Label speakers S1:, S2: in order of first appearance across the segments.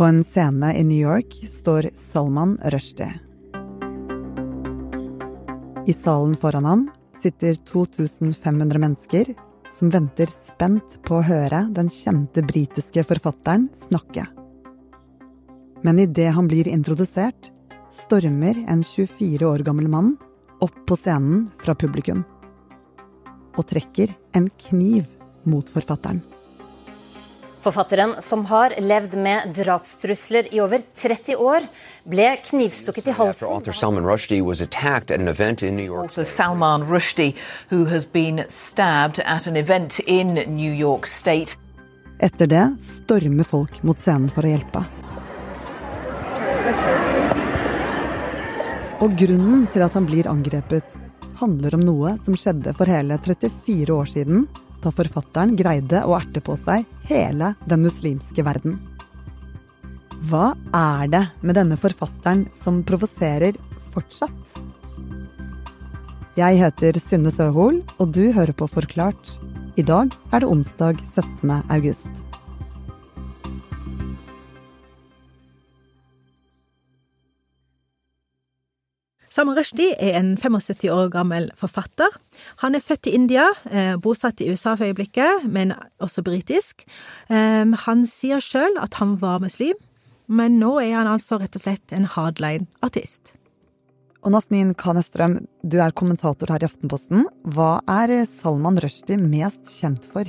S1: På en scene i New York står Salman Rushdie. I salen foran ham sitter 2500 mennesker som venter spent på å høre den kjente britiske forfatteren snakke. Men idet han blir introdusert, stormer en 24 år gammel mann opp på scenen fra publikum. Og trekker en kniv mot forfatteren.
S2: Forfatteren, som har levd med drapstrusler i over 30 år, ble knivstukket i halsen.
S3: Author Salman Rushdie was attacked at an event in New York.
S4: Author Salman Rushdie, who has been stabbed at an event in New York State.
S1: Etter det stormer folk mot scenen for å hjelpe. Og grunnen til at han blir angrepet, handler om noe som skjedde for hele 34 år siden, da forfatteren greide å erte på seg hele den muslimske verden. Hva er det med denne forfatteren som provoserer fortsatt? Jeg heter Synne Søhol, og du hører på Forklart. I dag er det onsdag 17. august.
S5: Salman Rushdie er en 75 år gammel forfatter. Han er født i India, eh, bosatt i USA for øyeblikket, men også britisk. Eh, han sier sjøl at han var muslim, men nå er han altså rett og slett en hardline-artist.
S1: Og Nasnin Kanestrøm, du er kommentator her i Aftenposten. Hva er Salman Rushdie mest kjent for?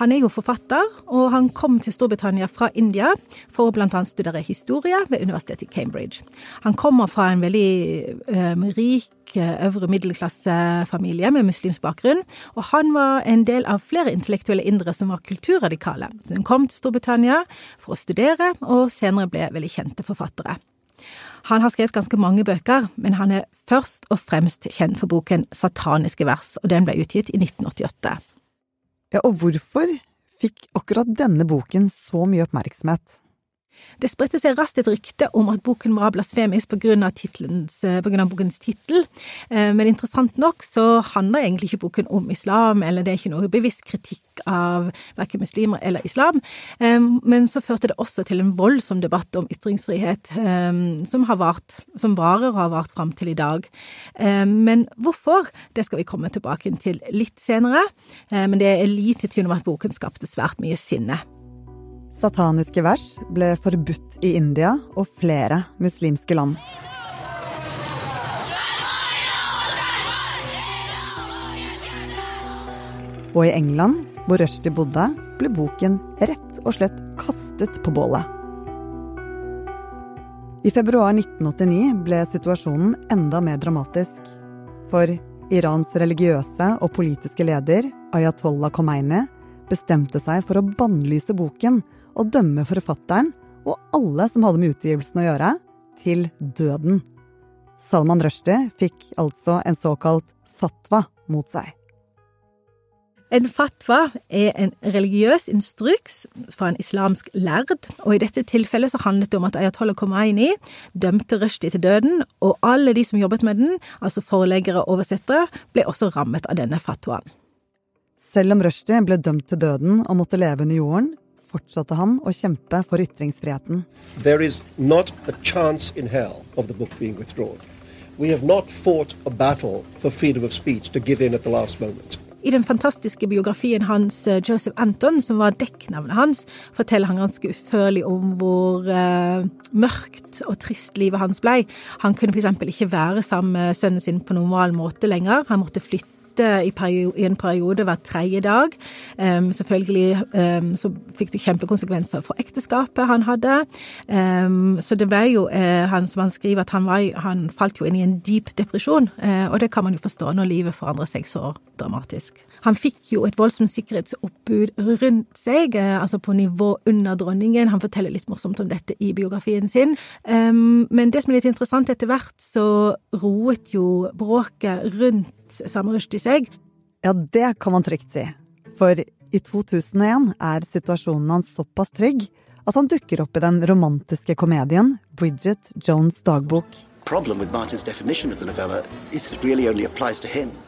S5: Han er jo forfatter, og han kom til Storbritannia fra India for å annet studere historie ved universitetet i Cambridge. Han kommer fra en veldig um, rik øvre middelklassefamilie med muslimsk bakgrunn, og han var en del av flere intellektuelle indre som var kulturradikale. Så hun kom til Storbritannia for å studere, og senere ble veldig kjente forfattere. Han har skrevet ganske mange bøker, men han er først og fremst kjent for boken Sataniske vers, og den ble utgitt i 1988.
S1: Ja, og hvorfor fikk akkurat denne boken så mye oppmerksomhet?
S5: Det spredte seg raskt et rykte om at boken var blasfemisk på grunn av, av bokens tittel, men interessant nok så handler egentlig ikke boken om islam, eller det er ikke noe bevisst kritikk av verken muslimer eller islam, men så førte det også til en voldsom debatt om ytringsfrihet som har vart, som varer og har vart fram til i dag. Men hvorfor, det skal vi komme tilbake til litt senere, men det er lite tvil om at boken skapte svært mye sinne.
S1: Sataniske vers ble forbudt i India og flere muslimske land. Og i England, hvor Rushdie bodde, ble boken rett og slett kastet på bålet. I februar 1989 ble situasjonen enda mer dramatisk. For Irans religiøse og politiske leder, Ayatollah Khomeini, bestemte seg for å bannlyse boken og dømme forfatteren og alle som hadde med utgivelsen å gjøre, til døden. Salman Rushdie fikk altså en såkalt fatwa mot seg.
S5: En fatwa er en religiøs instruks fra en islamsk lærd, og i dette tilfellet så handlet det om at Ayatollah Khomeini dømte Rushdie til døden, og alle de som jobbet med den, altså forleggere og oversettere, ble også rammet av denne fatwaen.
S1: Selv om Rushdie ble dømt til døden og måtte leve under jorden, fortsatte han å kjempe for ytringsfriheten.
S6: There is not a chance in hell of the book being withdrawn. We have not fought a for freedom of speech to give in at the last moment.
S5: I den fantastiske biografien hans, Joseph Anton, som var dekknavnet hans, forteller han ganske utførlig om hvor uh, mørkt og trist livet hans ble. Han kunne f.eks. ikke være sammen med sønnen sin på normal måte lenger. Han måtte flytte i, i, en periode hver tredje dag. Um, selvfølgelig um, så fikk det kjempekonsekvenser for ekteskapet han hadde. Um, så det ble jo uh, han som han skriver at han, var, han falt jo inn i en dyp depresjon, uh, og det kan man jo forstå når livet forandrer seg så dramatisk. Han fikk jo et voldsomt sikkerhetsoppbud rundt seg, uh, altså på nivå under dronningen. Han forteller litt morsomt om dette i biografien sin. men det som er litt interessant, etter hvert så roet jo bråket rundt Salman Rushdie seg.
S1: Ja, det kan man trygt si. For i 2001 er situasjonen hans såpass trygg at han dukker opp i den romantiske komedien Bridget Jones' dagbok.
S7: Really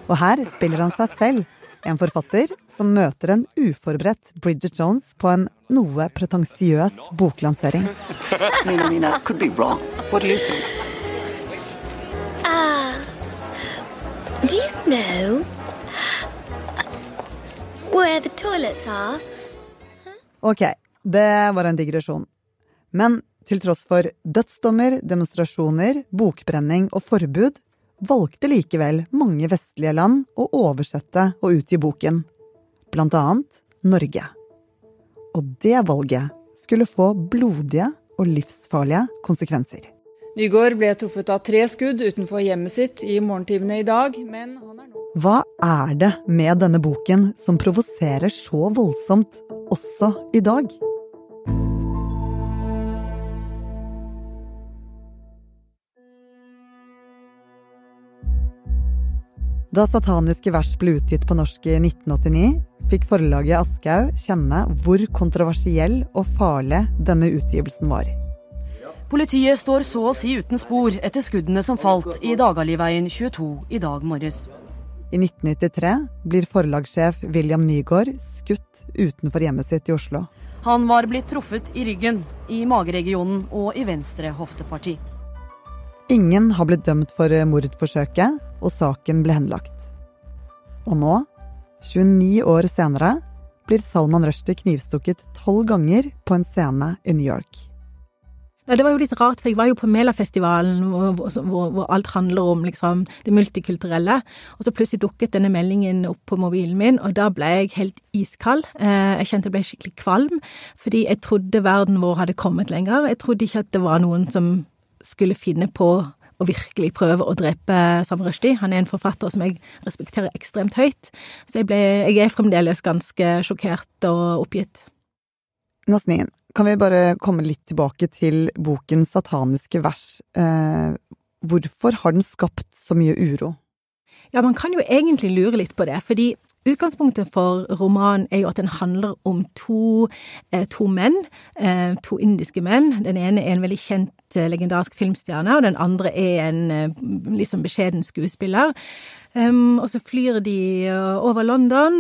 S1: Og her spiller han seg selv En forfatter som møter en uforberedt Bridget Jones på en noe pretensiøs boklansering.
S7: Mina, Mina, could be wrong. What do you think?
S8: Ah, do you know where the toilets are?
S1: Ok, det var en digresjon. Men til tross for dødsdommer, demonstrasjoner, bokbrenning og forbud, valgte likevel mange vestlige land å oversette og utgi boken. Blant annet Norge. Og det valget skulle få blodige og livsfarlige konsekvenser.
S9: Nygaard ble truffet av tre skudd utenfor hjemmet sitt i morgentimene i dag, men han er nå
S1: Hva er det med denne boken som provoserer så voldsomt også i dag? Da sataniske vers ble utgitt på norsk i 1989, fikk forlaget Aschehoug kjenne hvor kontroversiell og farlig denne utgivelsen var.
S10: Politiet står så å si uten spor etter skuddene som falt i Dagaliveien 22 i dag morges.
S1: I 1993 blir forlagssjef William Nygaard skutt utenfor hjemmet sitt i Oslo.
S10: Han var blitt truffet i ryggen, i mageregionen og i venstre hofteparti.
S1: Ingen har blitt dømt for mordforsøket, og saken ble henlagt. Og nå, 29 år senere, blir Salman Rushdie knivstukket tolv ganger på en scene i New York.
S5: Ja, det var jo litt rart, for jeg var jo på Melafestivalen, hvor, hvor, hvor alt handler om liksom, det multikulturelle. Og så plutselig dukket denne meldingen opp på mobilen min, og da ble jeg helt iskald. Eh, jeg kjente jeg ble skikkelig kvalm, fordi jeg trodde verden vår hadde kommet lenger. Jeg trodde ikke at det var noen som skulle finne på å virkelig prøve å drepe Sam Rushdie. Han er en forfatter som jeg respekterer ekstremt høyt, så jeg, ble, jeg er fremdeles ganske sjokkert og oppgitt.
S1: Nasnin, kan vi bare komme litt tilbake til boken Sataniske vers? Eh, hvorfor har den skapt så mye uro?
S5: Ja, man kan jo egentlig lure litt på det, fordi Utgangspunktet for romanen er jo at den handler om to, eh, to menn, eh, to indiske menn. Den ene er en veldig kjent eh, legendarisk filmstjerne, og den andre er en litt sånn beskjeden skuespiller. Og så flyr de over London,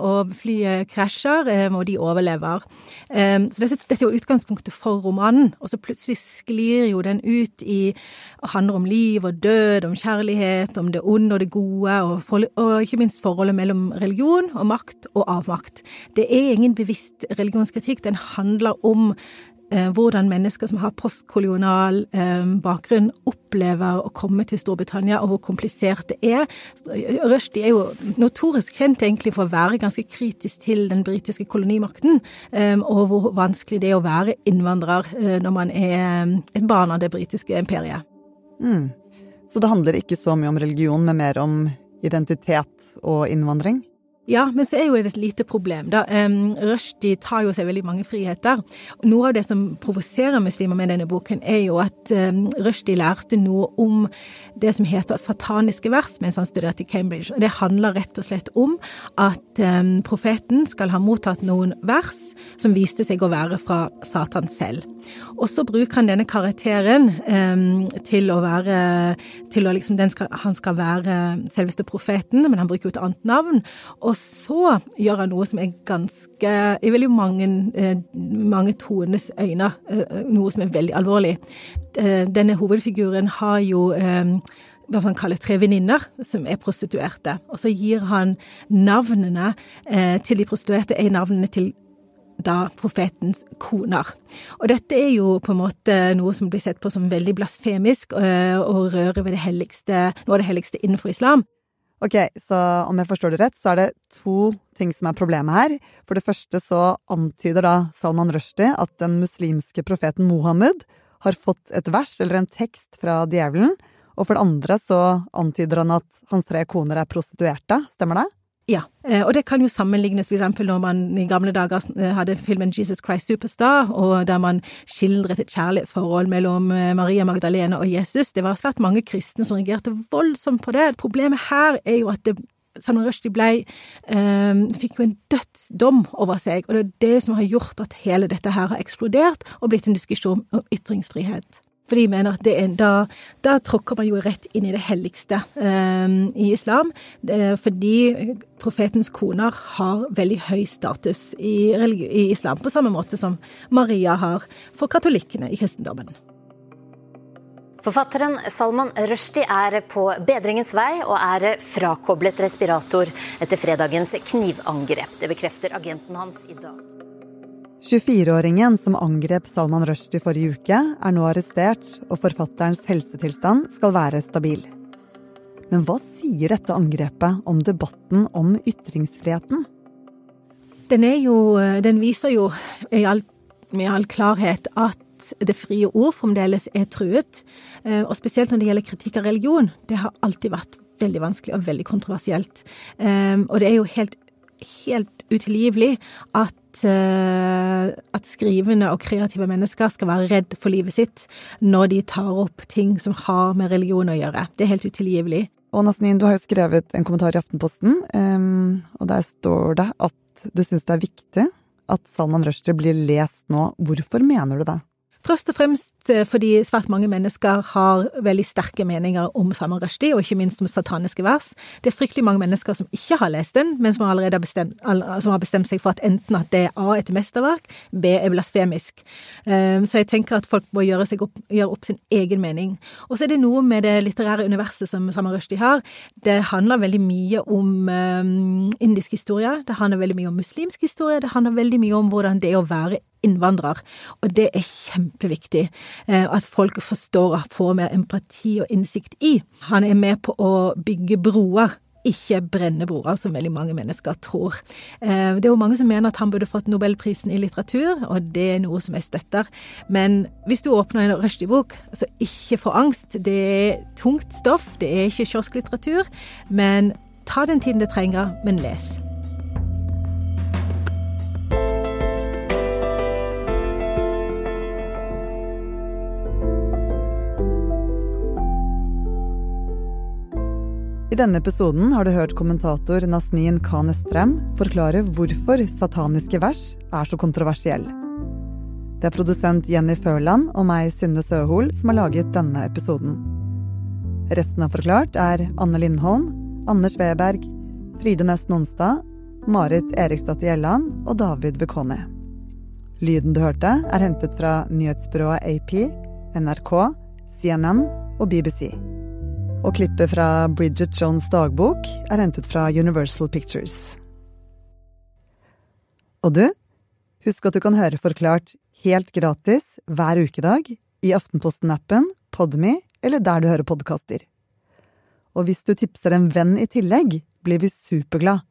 S5: og flyet krasjer, og de overlever. Så dette, dette, er jo utgangspunktet for romanen, og så plutselig sklir jo den ut i og handler om liv og død, om kjærlighet, om det onde og det gode, og, for, og ikke minst forholdet mellom religion og makt og avmakt. Det er ingen bevisst religionskritikk, den handler om eh, hvordan mennesker som har postkolonial eh, bakgrunn, opplever å komme til Storbritannia, og hvor komplisert det er. Rushdie er jo notorisk kjent egentlig for å være ganske kritisk til den britiske kolonimakten, eh, og hvor vanskelig det er å være innvandrer eh, når man er eh, et barn av det britiske imperiet.
S1: Mm. Så det handler ikke så mye om religion, men mer om identitet og innvandring?
S5: Ja, men så er jo det et lite problem, da. Rushdie tar jo seg veldig mange friheter. Noe av det som provoserer muslimer med denne boken, er jo at Rushdie lærte noe om det som heter sataniske vers mens han studerte i Cambridge. Det handler rett og slett om at profeten skal ha mottatt noen vers som viste seg å være fra Satan selv. Og så bruker han denne karakteren til å være til å liksom, skal, Han skal være selveste profeten, men han bruker jo et annet navn. og så gjør han noe som er ganske I veldig mange, eh, mange tones øyne, eh, noe som er veldig alvorlig. Eh, denne hovedfiguren har jo hva man kaller tre venninner som er prostituerte. Og så gir han navnene til de prostituerte, er navnene til da profetens koner. Og dette er jo på en måte noe som blir sett på som veldig blasfemisk og rører ved det helligste, noe av det helligste innenfor islam.
S1: Ok, så om jeg forstår det rett, så er det to ting som er problemet her. For det første så antyder da Salman Rushdie at den muslimske profeten Mohammed har fått et vers eller en tekst fra djevelen. Og for det andre så antyder han at hans tre koner er prostituerte. Stemmer det?
S5: Ja, eh, og det kan jo sammenlignes f.eks. når man i gamle dager eh, hadde filmen Jesus Christ Superstar, og der man skildret et kjærlighetsforhold mellom eh, Maria Magdalena og Jesus. Det var svært mange kristne som reagerte voldsomt på det. Problemet her er jo at det Salman Rushdie ble, eh, fikk jo en dødsdom over seg, og det er det som har gjort at hele dette her har eksplodert og blitt en diskusjon om ytringsfrihet. For de mener at er, da, da, tråkker man jo rett inn i det helligste eh, i islam. fordi profetens koner har veldig høy status i, i islam, på samme måte som Maria har for katolikkene i kristendommen.
S2: Forfatteren Salman Rushdie er på bedringens vei og er frakoblet respirator etter fredagens knivangrep. Det bekrefter agenten hans i dag.
S1: 24-åringen som angrep Salman Rushdie forrige uke, er nå arrestert, og forfatterens helsetilstand skal være stabil. Men hva sier dette angrepet om debatten om ytringsfriheten?
S5: Den, jo, den viser jo all, med all klarhet at det frie ord fremdeles er truet. Eh, og spesielt når det gjelder kritikk av religion. Det har alltid vært veldig vanskelig og veldig kontroversielt. Eh, og det er jo helt, helt utilgivelig at Eh, at skrivende og kreative mennesker skal være redd for livet sitt når de tar opp ting som har med religion å gjøre. Det er helt utilgivelig.
S1: Og Nasnin, du har jo skrevet en kommentar i Aftenposten, um, og der står det at du syns det er viktig at Salman Rushdie blir lest nå. Hvorfor mener du det?
S5: Først og fremst eh, fordi svært mange mennesker har veldig sterke meninger om Salman Rushdie, og ikke minst om sataniske vers. Det er fryktelig mange mennesker som ikke har lest den, men som allerede har bestemt, som har bestemt seg for at enten at det er A et mesterverk, B er blasfemisk. Ehm, så jeg tenker at folk må gjøre, opp, gjøre opp sin egen mening. Og så er det noe med det litterære universet som Salman Rushdie har. Det handler veldig mye om um, indisk historie, det handler veldig mye om muslimsk historie, det handler veldig mye om hvordan det er å være innvandrer. Og det er kjempeviktig eh, at folk forstår og får mer empati og innsikt i. Han er med på å bygge broer ikke brenne broer, som veldig mange mennesker tror. Eh, det er jo mange som mener at han burde fått nobelprisen i litteratur, og det er noe som jeg støtter. Men hvis du åpner en Rushdie-bok, så ikke få angst. Det er tungt stoff, det er ikke kiosklitteratur. Men ta den tiden det trenger, men les.
S1: I denne episoden har du hørt kommentator Nasnin Khan Estrem forklare hvorfor sataniske vers er så kontroversiell. Det er produsent Jenny Førland og meg, Synne Søhol, som har laget denne episoden. Resten av Forklart er Anne Lindholm, Anders Weberg, Fride Næss Nonstad, Marit Eriksdatter Gjelland og David Vekoni. Lyden du hørte, er hentet fra nyhetsbyrået AP, NRK, CNN og BBC. Og klippet fra Bridget Jones' dagbok er hentet fra Universal Pictures. Og du, husk at du kan høre Forklart helt gratis hver ukedag i Aftenposten-appen, Podme eller der du hører podkaster. Og hvis du tipser en venn i tillegg, blir vi superglad.